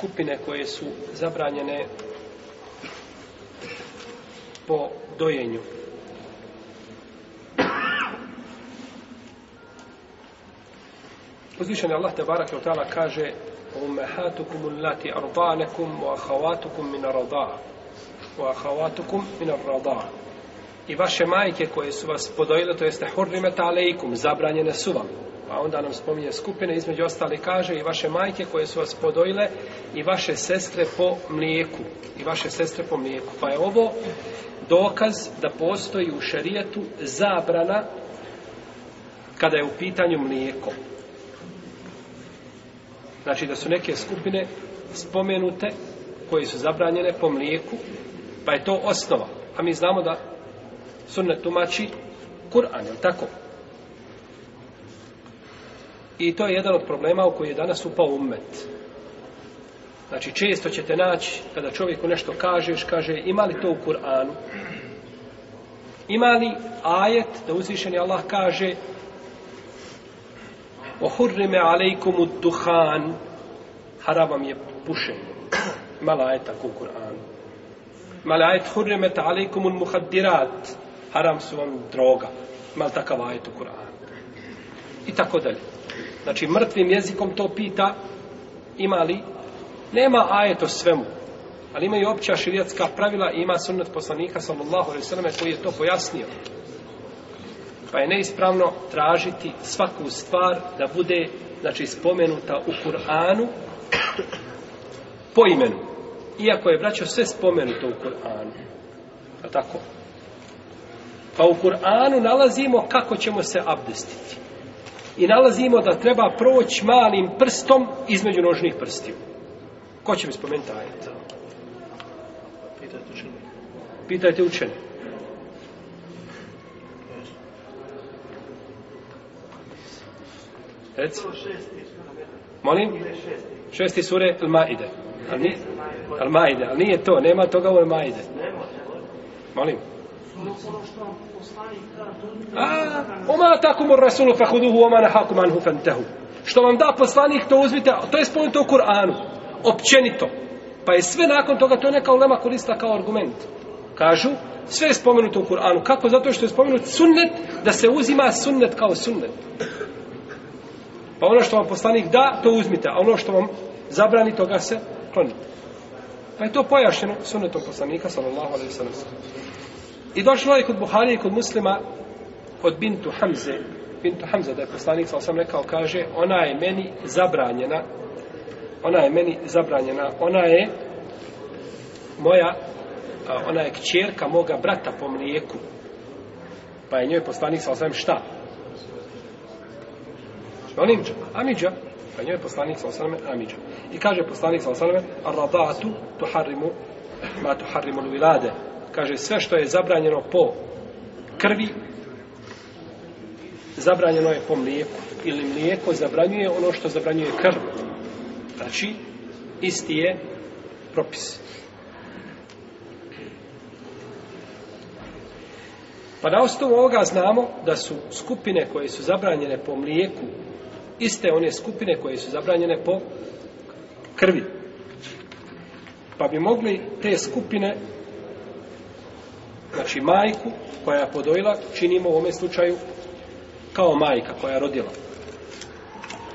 kupine koje su zabranjene po dojenju. Uzvišen Allah te barake tala kaže Umehatukum ulati ardanakum wa ahavatukum min arda'a wa ahavatukum min arda'a i vaše majke koje su vas podojile, to jeste i aleikum, zabranjene su vam. Pa onda nam spominje skupine, između ostali kaže i vaše majke koje su vas podojile i vaše sestre po mlijeku. I vaše sestre po mlijeku. Pa je ovo dokaz da postoji u šerijetu zabrana kada je u pitanju mlijeko. Znači da su neke skupine spomenute koje su zabranjene po mlijeku, pa je to osnova. A mi znamo da sunnet tumači Kur'an, je tako? I to je jedan od problema u koji je danas upao ummet. Znači, često ćete naći, kada čovjeku nešto kažeš, kaže, ima li to u Kur'anu? Ima li ajet da uzvišeni Allah kaže Ohurrime alejkumu duhan haravam je pušen Mala ajet tako u Kur'anu. Mala ajet hurrimet u muhaddirat haram su vam droga. Ima li takav ajet u Kur'anu? I tako dalje. Znači, mrtvim jezikom to pita, ima li? Nema ajet o svemu. Ali ima i opća širijatska pravila i ima sunnet poslanika sallallahu alaihi sallam koji je to pojasnio. Pa je neispravno tražiti svaku stvar da bude znači spomenuta u Kur'anu po imenu. Iako je, braćo, sve spomenuto u Kur'anu. Pa tako? Pa u Kur'anu nalazimo kako ćemo se abdestiti. I nalazimo da treba proći malim prstom između nožnih prstiju. Ko će mi spomenuti ajet? Pitajte učene Pitajte Molim? Šesti sure Al-Maide. Al-Maide, ali nije to, nema toga u Al-Maide. Molim? A, oma mora rasulu fahuduhu, oma nahakum anhu fantehu. Što vam da poslanik, to uzmite, to je spomenuto u Kur'anu, općenito. Pa je sve nakon toga, to je neka ulema korista kao argument. Kažu, sve je spomenuto u Kur'anu. Kako? Zato što je spomenut sunnet, da se uzima sunnet kao sunnet. Pa ono što vam poslanik da, to uzmite, a ono što vam zabrani, toga se klonite. Pa je to pojašnjeno sunnetom poslanika, sallallahu alaihi sallam. I došlo je kod Buharije i kod muslima od Bintu Hamze. Bintu Hamze da je poslanik, sam rekao, kaže, ona je meni zabranjena. Ona je meni zabranjena. Ona je moja, ona je kćerka moga brata po mlijeku. Pa je njoj poslanik, sam sam šta? Onimđa, amidža. Pa njoj je poslanik, sam sam amidža. I kaže poslanik, sam sam, radatu tuharrimu ma tuharrimu Kaže, sve što je zabranjeno po krvi, zabranjeno je po mlijeku. Ili mlijeko zabranjuje ono što zabranjuje krv. Znači, isti je propis. Pa na osnovu ovoga znamo da su skupine koje su zabranjene po mlijeku iste one skupine koje su zabranjene po krvi. Pa bi mogli te skupine Znači majku koja je podojila činimo u ovome slučaju kao majka koja je rodila.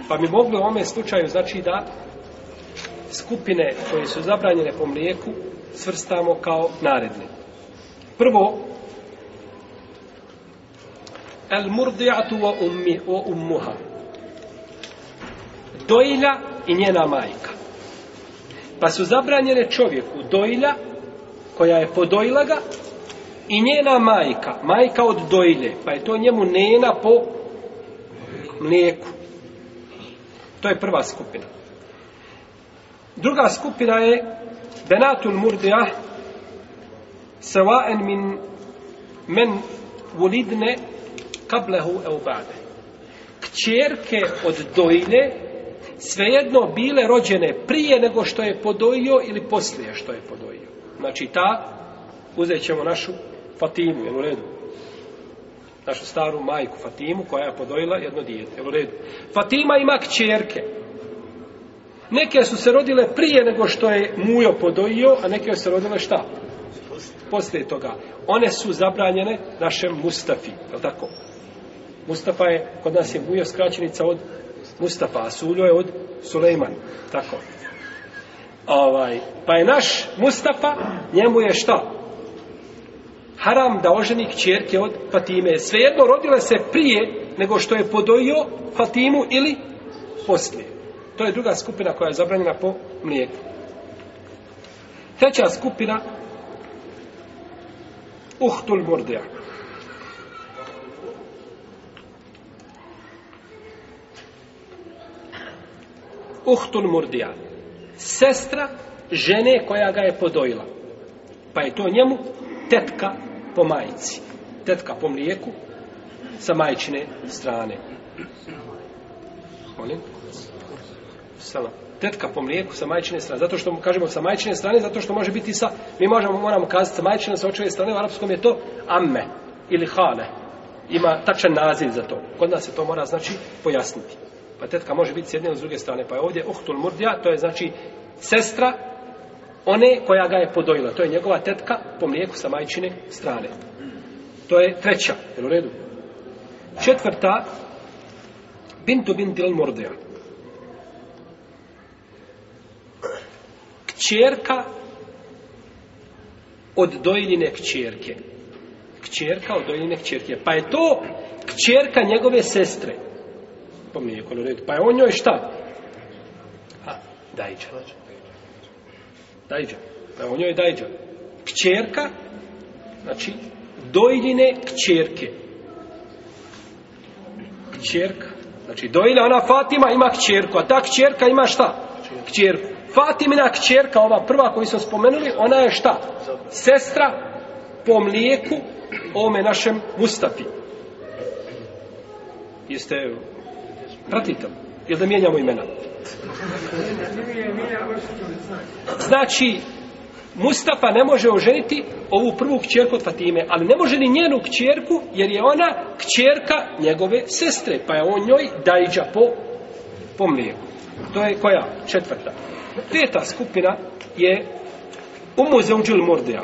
Pa mi mogli u ovome slučaju znači da skupine koje su zabranjene po mlijeku svrstamo kao naredne. Prvo, el murdi'atu o, ummi, ummuha. Dojilja i njena majka. Pa su zabranjene čovjeku dojilja koja je podojila ga i njena majka, majka od dojlje, pa je to njemu nena po mlijeku. To je prva skupina. Druga skupina je Benatul Murdija Sevaen min men vulidne kablehu eubade. Kćerke od dojlje svejedno bile rođene prije nego što je podojio ili poslije što je podojio. Znači ta, uzet ćemo našu Fatimu, jel u redu? Našu staru majku Fatimu koja je podojila jedno dijete, jel u redu? Fatima ima kćerke. Neke su se rodile prije nego što je mujo podojio, a neke su se rodile šta? Poslije toga. One su zabranjene našem Mustafi, jel tako? Mustafa je, kod nas je mujo skraćenica od Mustafa, a Suljo je od Sulejman, tako. Ovaj, pa je naš Mustafa, njemu je šta? haram da oženik kćerke od Fatime. Svejedno rodila se prije nego što je podojio Fatimu ili poslije. To je druga skupina koja je zabranjena po mlijeku. Treća skupina Uhtul Murdeja. Uhtul Murdija. Sestra žene koja ga je podojila. Pa je to njemu tetka po majici, Tetka po mlijeku sa majčine strane. Molim? Tetka po mlijeku sa majčine strane. Zato što kažemo sa majčine strane, zato što može biti sa... Mi možemo, moramo kazati sa majčine, sa očeve strane, u arapskom je to amme ili hale. Ima tačan naziv za to. Kod nas se to mora, znači, pojasniti. Pa tetka može biti s jedne ili s druge strane. Pa je ovdje uhtul murdja, to je znači sestra one koja ga je podojila. To je njegova tetka po mlijeku sa majčine strane. To je treća, je u redu? Četvrta, Bintu binti il Mordeja. Kćerka od dojiljine kćerke. Kćerka od dojiljine kćerke. Pa je to kćerka njegove sestre. Po mlijeku, je u redu? Pa je on njoj šta? A, će. Dajđa. Evo, njoj je dajđa. Kćerka, znači, dojdine kćerke. Kćerka. Znači, dojina ona Fatima ima kćerku, a ta kćerka ima šta? Kćerku. Fatimina kćerka, ova prva koju smo spomenuli, ona je šta? Sestra po mlijeku ome našem Mustafi. Jeste, pratite jer da mijenjamo imena? Znači, Mustafa ne može oženiti ovu prvu kćerku od Fatime, ali ne može ni njenu kćerku, jer je ona kćerka njegove sestre, pa je on njoj dajđa po, po mlijeku. To je koja? Četvrta. Peta skupina je Umu Zeuđil Mordija.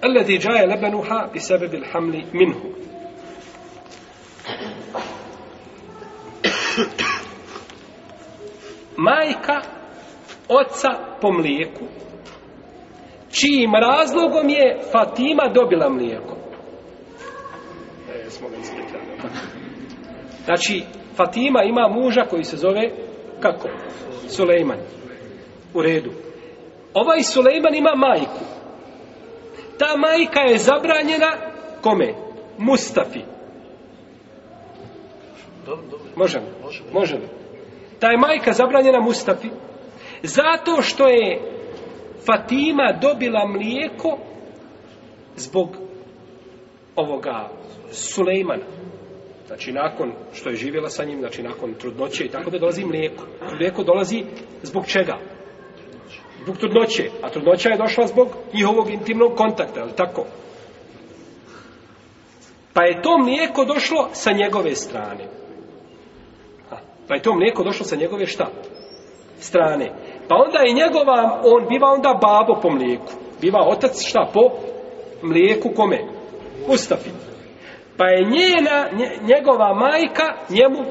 Alladi džaje lebenuha i sebebil hamli minhu. majka oca po mlijeku čijim razlogom je Fatima dobila mlijeko e, znači Fatima ima muža koji se zove kako? Sulejman u redu ovaj Sulejman ima majku ta majka je zabranjena kome? Mustafi Može li? Može Ta je majka zabranjena Mustafi zato što je Fatima dobila mlijeko zbog ovoga Sulejmana. Znači nakon što je živjela sa njim, znači nakon trudnoće i tako da dolazi mlijeko. Mlijeko dolazi zbog čega? Zbog trudnoće. A trudnoća je došla zbog njihovog intimnog kontakta, ali tako? Pa je to mlijeko došlo sa njegove strane. Pa je to mlijeko došlo sa njegove šta? Strane. Pa onda je njegova, on biva onda babo po mlijeku. Biva otac šta? Po mlijeku kome? Ustafi. Pa je njena, njegova majka njemu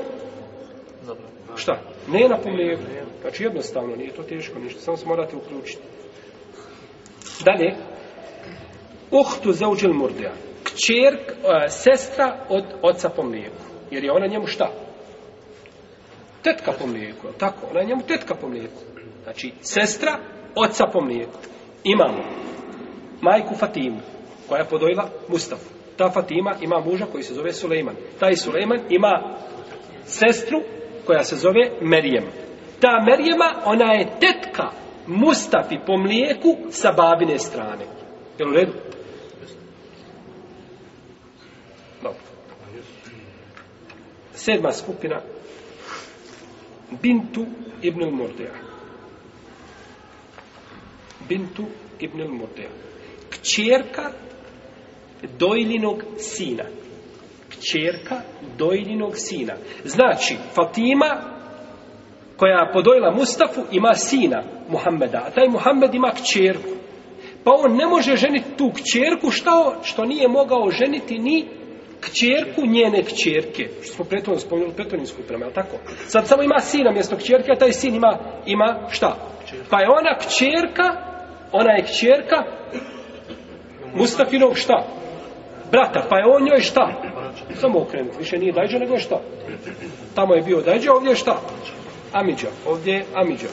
šta? Njena po mlijeku. Znači jednostavno, nije to teško ništa, samo se morate uključiti. Dalje, uhtu zauđel murdea, kćer, e, sestra od oca po mlijeku, jer je ona njemu šta? Tetka po mlijeku, tako? Ona je njemu tetka po mlijeku. Znači, sestra, oca po mlijeku. Imamo majku Fatimu, koja je podojila Mustafu. Ta Fatima ima muža koji se zove Sulejman. Taj Sulejman ima sestru koja se zove Merijem. Ta Merijema, ona je tetka Mustafi po mlijeku sa babine strane. Jel u redu? Dobro. Sedma skupina Bintu ibn al Bintu ibn al Kćerka dojljinog sina. Kćerka dojljinog sina. Znači, Fatima koja podojila Mustafu ima sina Muhammeda, a taj Muhammed ima kćerku. Pa on ne može ženiti tu kćerku što, što nije mogao ženiti ni kćerku njene kćerke. Što smo prethodno spomenuli pretoninsku prema, je tako? Sad samo ima sina mjesto kćerke, a taj sin ima, šta? Pa je ona kćerka, ona je kćerka Mustafinov šta? Brata, pa je on njoj šta? Samo okrenut, više nije dajđa nego je šta? Tamo je bio dajđa, ovdje šta? Amidža, ovdje je Amidža.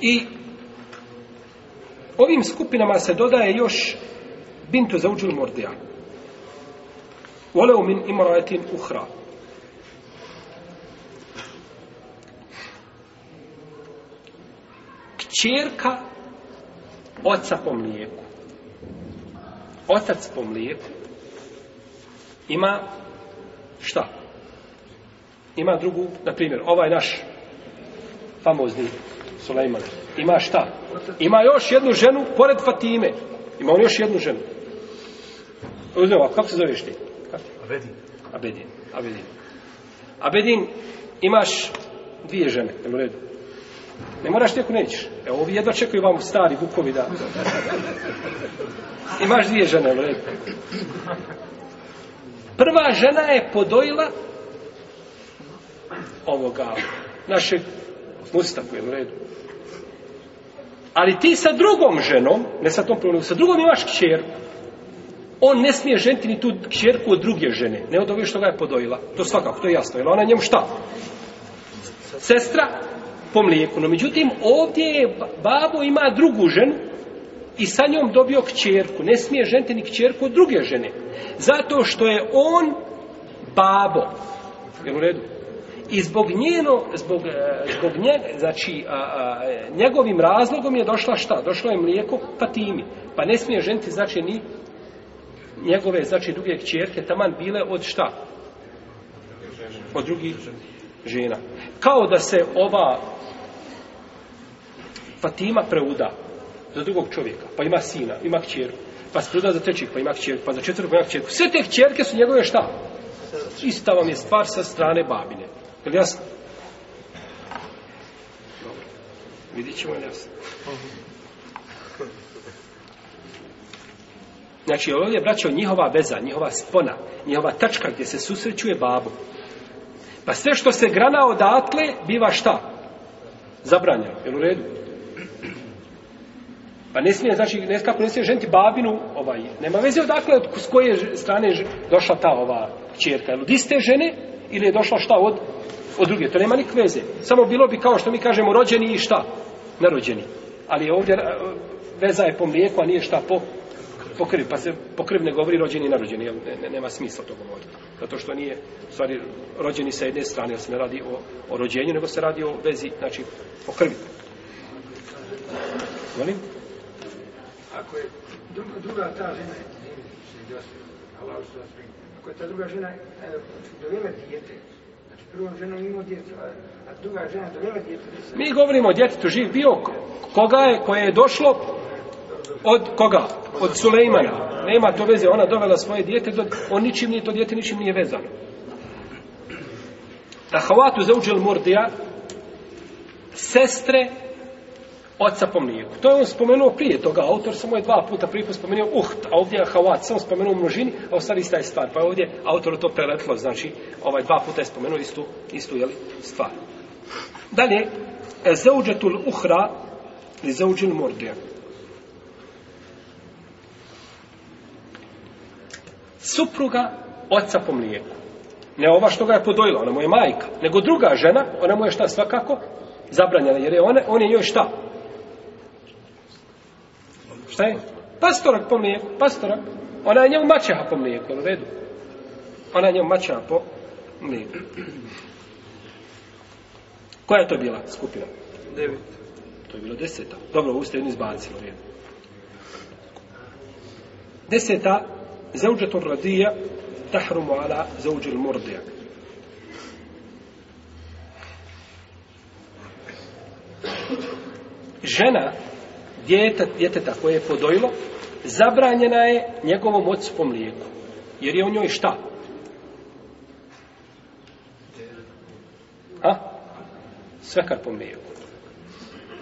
I ovim skupinama se dodaje još bintu zauđu mordija. Voleo min etin uhra. Kćerka oca po mlijeku. Otac po mlijeku ima šta? Ima drugu, na primjer, ovaj naš famozni Sulejman. Ima šta? Ima još jednu ženu pored Fatime. Ima on još jednu ženu kako se zoveš ti? Abedin. Abedin. Abedin. Abedin, imaš dvije žene, u redu. Ne moraš teku nećeš. Evo, ovi jedva čekaju vam stari bukovi. da... Imaš dvije žene, u Prva žena je podojila ovoga, našeg Mustaku, u redu. Ali ti sa drugom ženom, ne sa tom problemu, sa drugom imaš kćerku on ne smije ženiti ni tu kćerku od druge žene, ne od ove što ga je podojila. To svakako, to je jasno. Jer ona njemu šta? Sestra po mlijeku. No međutim, ovdje je babo ima drugu ženu i sa njom dobio kćerku. Ne smije ženiti ni kćerku od druge žene. Zato što je on babo. Jel u redu? I zbog njeno, zbog, e, zbog nje, znači, a, a, e, njegovim razlogom je došla šta? Došlo je mlijeko Fatimi. Pa ne smije ženiti, znači, ni njegove, znači druge kćerke, taman bile od šta? Od drugih žena. Kao da se ova Fatima preuda za drugog čovjeka, pa ima sina, ima kćerku, pa se preuda za trećeg, pa ima kćerku, pa za četvrtog pa ima kćerku. Sve te kćerke su njegove šta? Ista vam je stvar sa strane babine. Je li jasno? Dobro. Vidit ćemo jasno. Znači ovdje braćo njihova veza, njihova spona, njihova tačka gdje se susrećuje babu. Pa sve što se grana odatle biva šta? Zabranjeno, jel u redu? Pa ne smije, znači, ne, ne smije ženiti babinu, ovaj, nema veze odakle, od, s koje strane je došla ta ova čerka. Jel od iste žene ili je došla šta od, od druge? To nema nikakve veze. Samo bilo bi kao što mi kažemo rođeni i šta? Narođeni. Ali ovdje eh, veza je po mlijeku, a nije šta po Pokriv, pa se po ne govori rođeni i narođeni, jer ne, ne, nema smisla to govoriti. Zato što nije, u stvari, rođeni sa jedne strane, jer se ne radi o, o rođenju, nego se radi o vezi, znači, po krvi. Molim? Ako je druga, druga ta žena, ako je ta druga žena e, dovela dijete, znači prvom žena imao djecu, a druga žena dovela dijete... Mi govorimo o djetetu živ bio, koga je, koje je došlo od koga? Od Sulejmana. Nema to veze, ona dovela svoje dijete, on ničim nije, to dijete ničim nije vezano. za zeuđel mordija sestre oca po mlijeku. To je on spomenuo prije toga, autor samo je dva puta prije spomenuo uht, a ovdje je havat, samo spomenuo u množini, a ostali ista je stvar. Pa je ovdje autor to preletlo. znači ovaj dva puta je spomenuo istu, istu jeli, stvar. Dalje, zauđetul uhra i zauđil mordija. supruga oca po mlijeku. Ne ova što ga je podojila, ona mu je majka, nego druga žena, ona mu je šta svakako zabranjena, jer je ona, on je njoj šta? Šta je? Pastorak po mlijeku, pastorak. Ona je njemu mačeha po mlijeku, u redu. Ona je njemu mačeha po mlijeku. Koja je to bila skupina? Devet. To je bilo deseta. Dobro, ovu ste jednu izbacili, Deseta Zauđetu radija tahrumu ala zauđil mordija. Žena djeteta, djeteta koje je podojilo, zabranjena je njegovom ocu po mlijeku. Jer je u njoj šta? A? Svekar po mlijeku.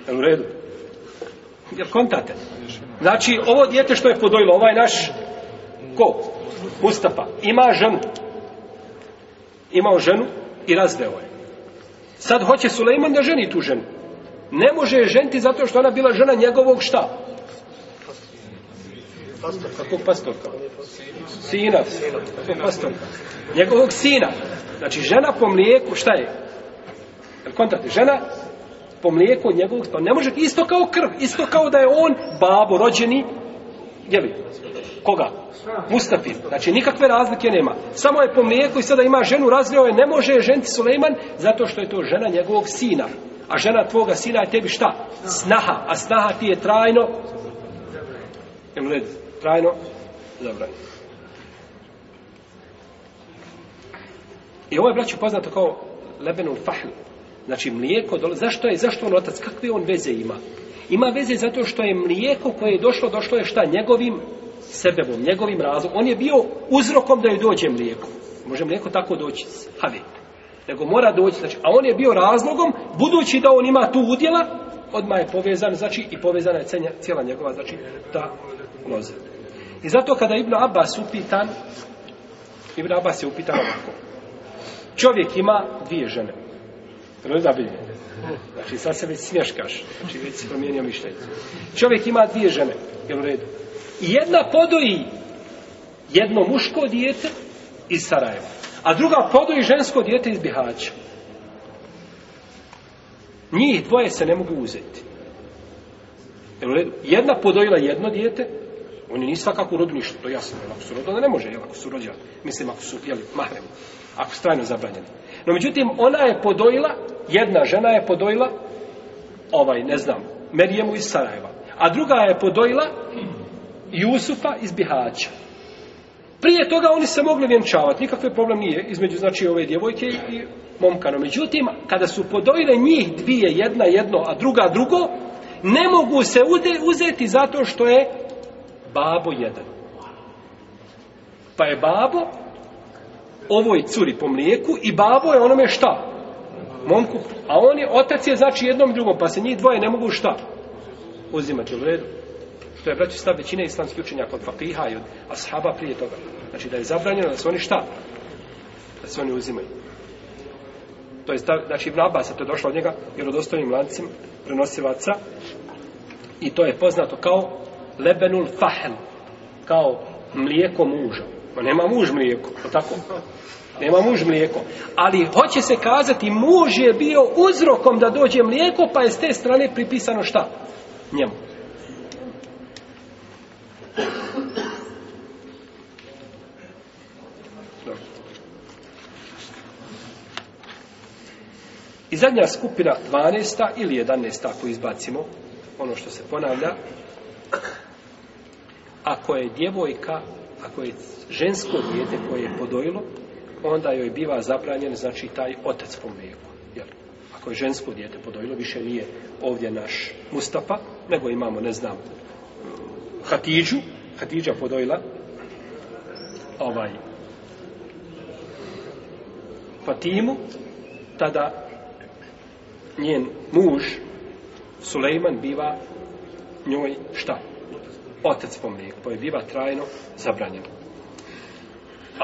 Jel u redu? Jel kontate? Znači, ovo dijete što je podojilo, ovaj naš Ko? Ima ženu. Imao ženu i razveo je. Sad hoće Sulejman da ženi tu ženu. Ne može je ženiti zato što ona bila žena njegovog šta? pastorka? Sina. pastorka? Njegovog sina. Znači žena po mlijeku, šta je? Žena po mlijeku njegovog, pa ne može, isto kao krv, isto kao da je on babo rođeni je li? Koga? Mustafin. Znači nikakve razlike nema. Samo je po mlijeku i sada ima ženu, razveo je, ne može je ženti Sulejman zato što je to žena njegovog sina. A žena tvoga sina je tebi šta? Snaha. A snaha ti je trajno trajno Dobro. I ovo je braću poznato kao lebenu fahl. Znači mlijeko, zašto je, zašto on otac, kakve on veze ima? Ima veze zato što je mlijeko koje je došlo, došlo je šta? Njegovim sebevom, njegovim razlogom. On je bio uzrokom da joj dođe mlijeko. Može mlijeko tako doći s havi. Nego mora doći, znači, a on je bio razlogom, budući da on ima tu udjela, odmah je povezan, znači, i povezana je cijela njegova, znači, ta loza. I zato kada Ibn Abbas upitan, Ibn Abbas je upitan ovako. Čovjek ima dvije žene. Jel da Znači, sad se već smješkaš. Znači, već si promijenio mišljenje. Čovjek ima dvije žene, jel u redu? I jedna podoji jedno muško dijete iz Sarajeva. A druga podoji žensko dijete iz Bihaća. Njih dvoje se ne mogu uzeti. Jedna podojila jedno dijete, oni nisu svakako u ništa, to je jasno. Ako su ne može, jel, ako su rođeni. Mislim, ako su, jel, ako strajno zabranjeni. No, međutim, ona je podojila jedna žena je podojila, ovaj, ne znam, Merijemu iz Sarajeva. A druga je podojila Jusufa iz Bihaća. Prije toga oni se mogli vjenčavati, nikakve problem nije između znači ove djevojke i momka. No, međutim, kada su podojile njih dvije, jedna jedno, a druga drugo, ne mogu se uzeti zato što je babo jedan. Pa je babo ovoj curi po mlijeku i babo je onome šta? momku, a oni je, otac je znači jednom drugom, pa se njih dvoje ne mogu šta uzimati u redu. To je braći stav većine islamskih učenjaka od fakriha i od ashaba prije toga. Znači da je zabranjeno da se oni šta? Da se oni uzimaju. To je stav, znači Ibn Abbas, to je došlo od njega vjerodostojnim lancem prenosivaca i to je poznato kao lebenul Fahem, kao mlijeko muža. Pa nema muž mlijeko, pa tako? Nema muž mlijeko. Ali hoće se kazati, muž je bio uzrokom da dođe mlijeko, pa je s te strane pripisano šta? Njemu. I zadnja skupina, 12. ili 11. ako izbacimo, ono što se ponavlja, ako je djevojka, ako je žensko dijete koje je podojilo, onda joj biva zabranjen, znači, taj otac po mlijeku. Ako je žensko dijete podojilo, više nije ovdje naš Mustafa, nego imamo, ne znam, Hatidžu, Hatidža podojila, ovaj, Fatimu, tada njen muž, Sulejman, biva njoj šta? Otec po mlijeku, pa biva trajno zabranjen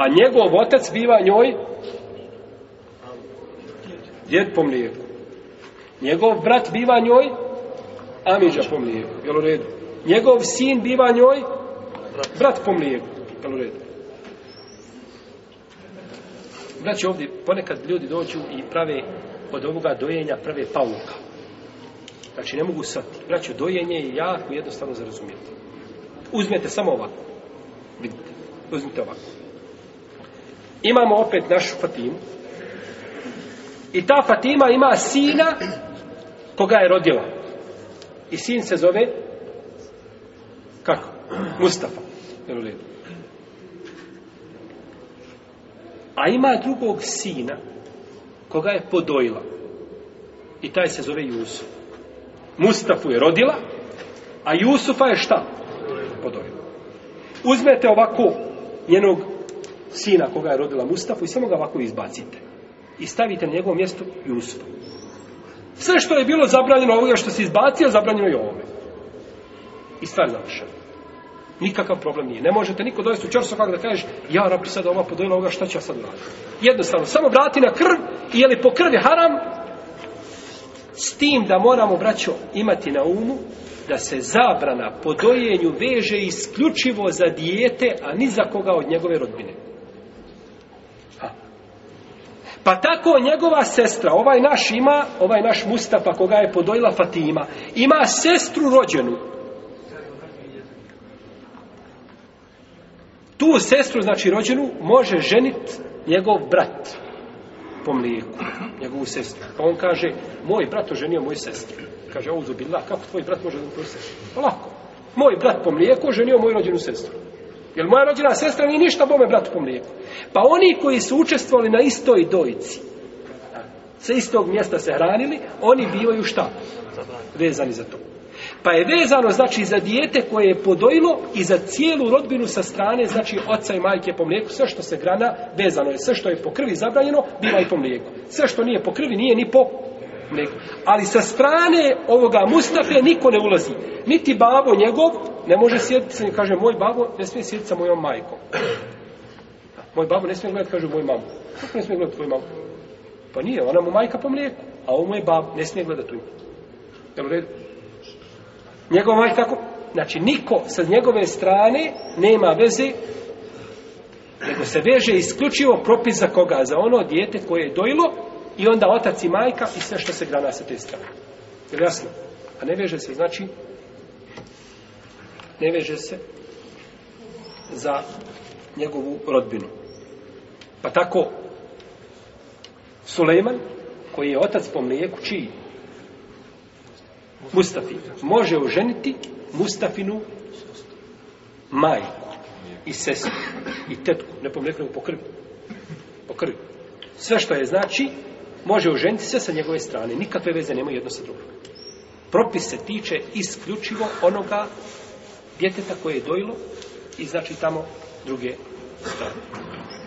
a njegov otac biva njoj djed po mlijeku. Njegov brat biva njoj Amidža po mlijeku, jel u redu? Njegov sin biva njoj brat po mlijeku, jel u redu? Znači ovdje, ponekad ljudi dođu i prave od ovoga dojenja prave pauka. Znači ne mogu sad, braći dojenje je jako jednostavno za razumjeti. Uzmete samo ovako. Vidite, uzmite ovako. Imamo opet našu Fatimu. I ta Fatima ima sina koga je rodila. I sin se zove kako? Mustafa. A ima drugog sina koga je podojila. I taj se zove Jusuf. Mustafu je rodila, a Jusufa je šta? Podojila. Uzmete ovako njenog sina koga je rodila Mustafu i samo ga ovako izbacite. I stavite na njegovo mjesto Jusufa. Sve što je bilo zabranjeno ovoga što se izbacio, zabranjeno je ovome. I stvar završena. Nikakav problem nije. Ne možete niko dovesti u čorstvo kako da kažeš, ja rabi sad ova podojila ovoga, šta ću ja sad raditi? Jednostavno, samo vrati na krv i je li po krvi haram? S tim da moramo, braćo, imati na umu da se zabrana po dojenju veže isključivo za dijete, a ni za koga od njegove rodbine. Pa tako njegova sestra, ovaj naš ima, ovaj naš Mustafa koga je podojila Fatima, ima sestru rođenu. Tu sestru, znači rođenu, može ženit njegov brat po mlijeku, njegovu sestru. Pa on kaže, moj brat oženio moju sestru. Kaže, ovo zubila, kako tvoj brat može oženiti moju sestru? Pa lako. Moj brat po mlijeku oženio moju rođenu sestru. Jer moja rođena sestra nije ništa bome bratu po mlijeku. Pa oni koji su učestvovali na istoj dojici sa istog mjesta se hranili, oni bivaju šta? Vezani za to. Pa je vezano, znači, za dijete koje je podojilo i za cijelu rodbinu sa strane, znači, oca i majke po mlijeku, sve što se grana, vezano je, sve što je po krvi zabranjeno, bila i po mlijeku. Sve što nije po krvi, nije ni po ali sa strane ovoga Mustafe niko ne ulazi. Niti babo njegov ne može sjediti sa njim. Kaže, moj babo ne smije sjediti sa mojom majkom. Moj babo ne smije gledati, kaže, moj mamu. Kako ne smije gledati tvoju mamu? Pa nije, ona mu majka po mlijeku. A ovo moj je babo, ne smije gledati tu. Jel u redu? Njegov majka tako... Znači, niko sa njegove strane nema veze nego se veže isključivo propis za koga? Za ono dijete koje je dojilo i onda otac i majka i sve što se grana sa te strane. jasno? A ne veže se, znači, ne veže se za njegovu rodbinu. Pa tako, Sulejman, koji je otac po mlijeku, čiji? Mustafi. Može oženiti Mustafinu majku i sestru i tetku, ne mlijeku, nego po krvi. Po krvi. Sve što je znači može oženiti se sa njegove strane. Nikakve veze nemaju jedno sa drugim. Propis se tiče isključivo onoga djeteta koje je dojilo i znači tamo druge strane.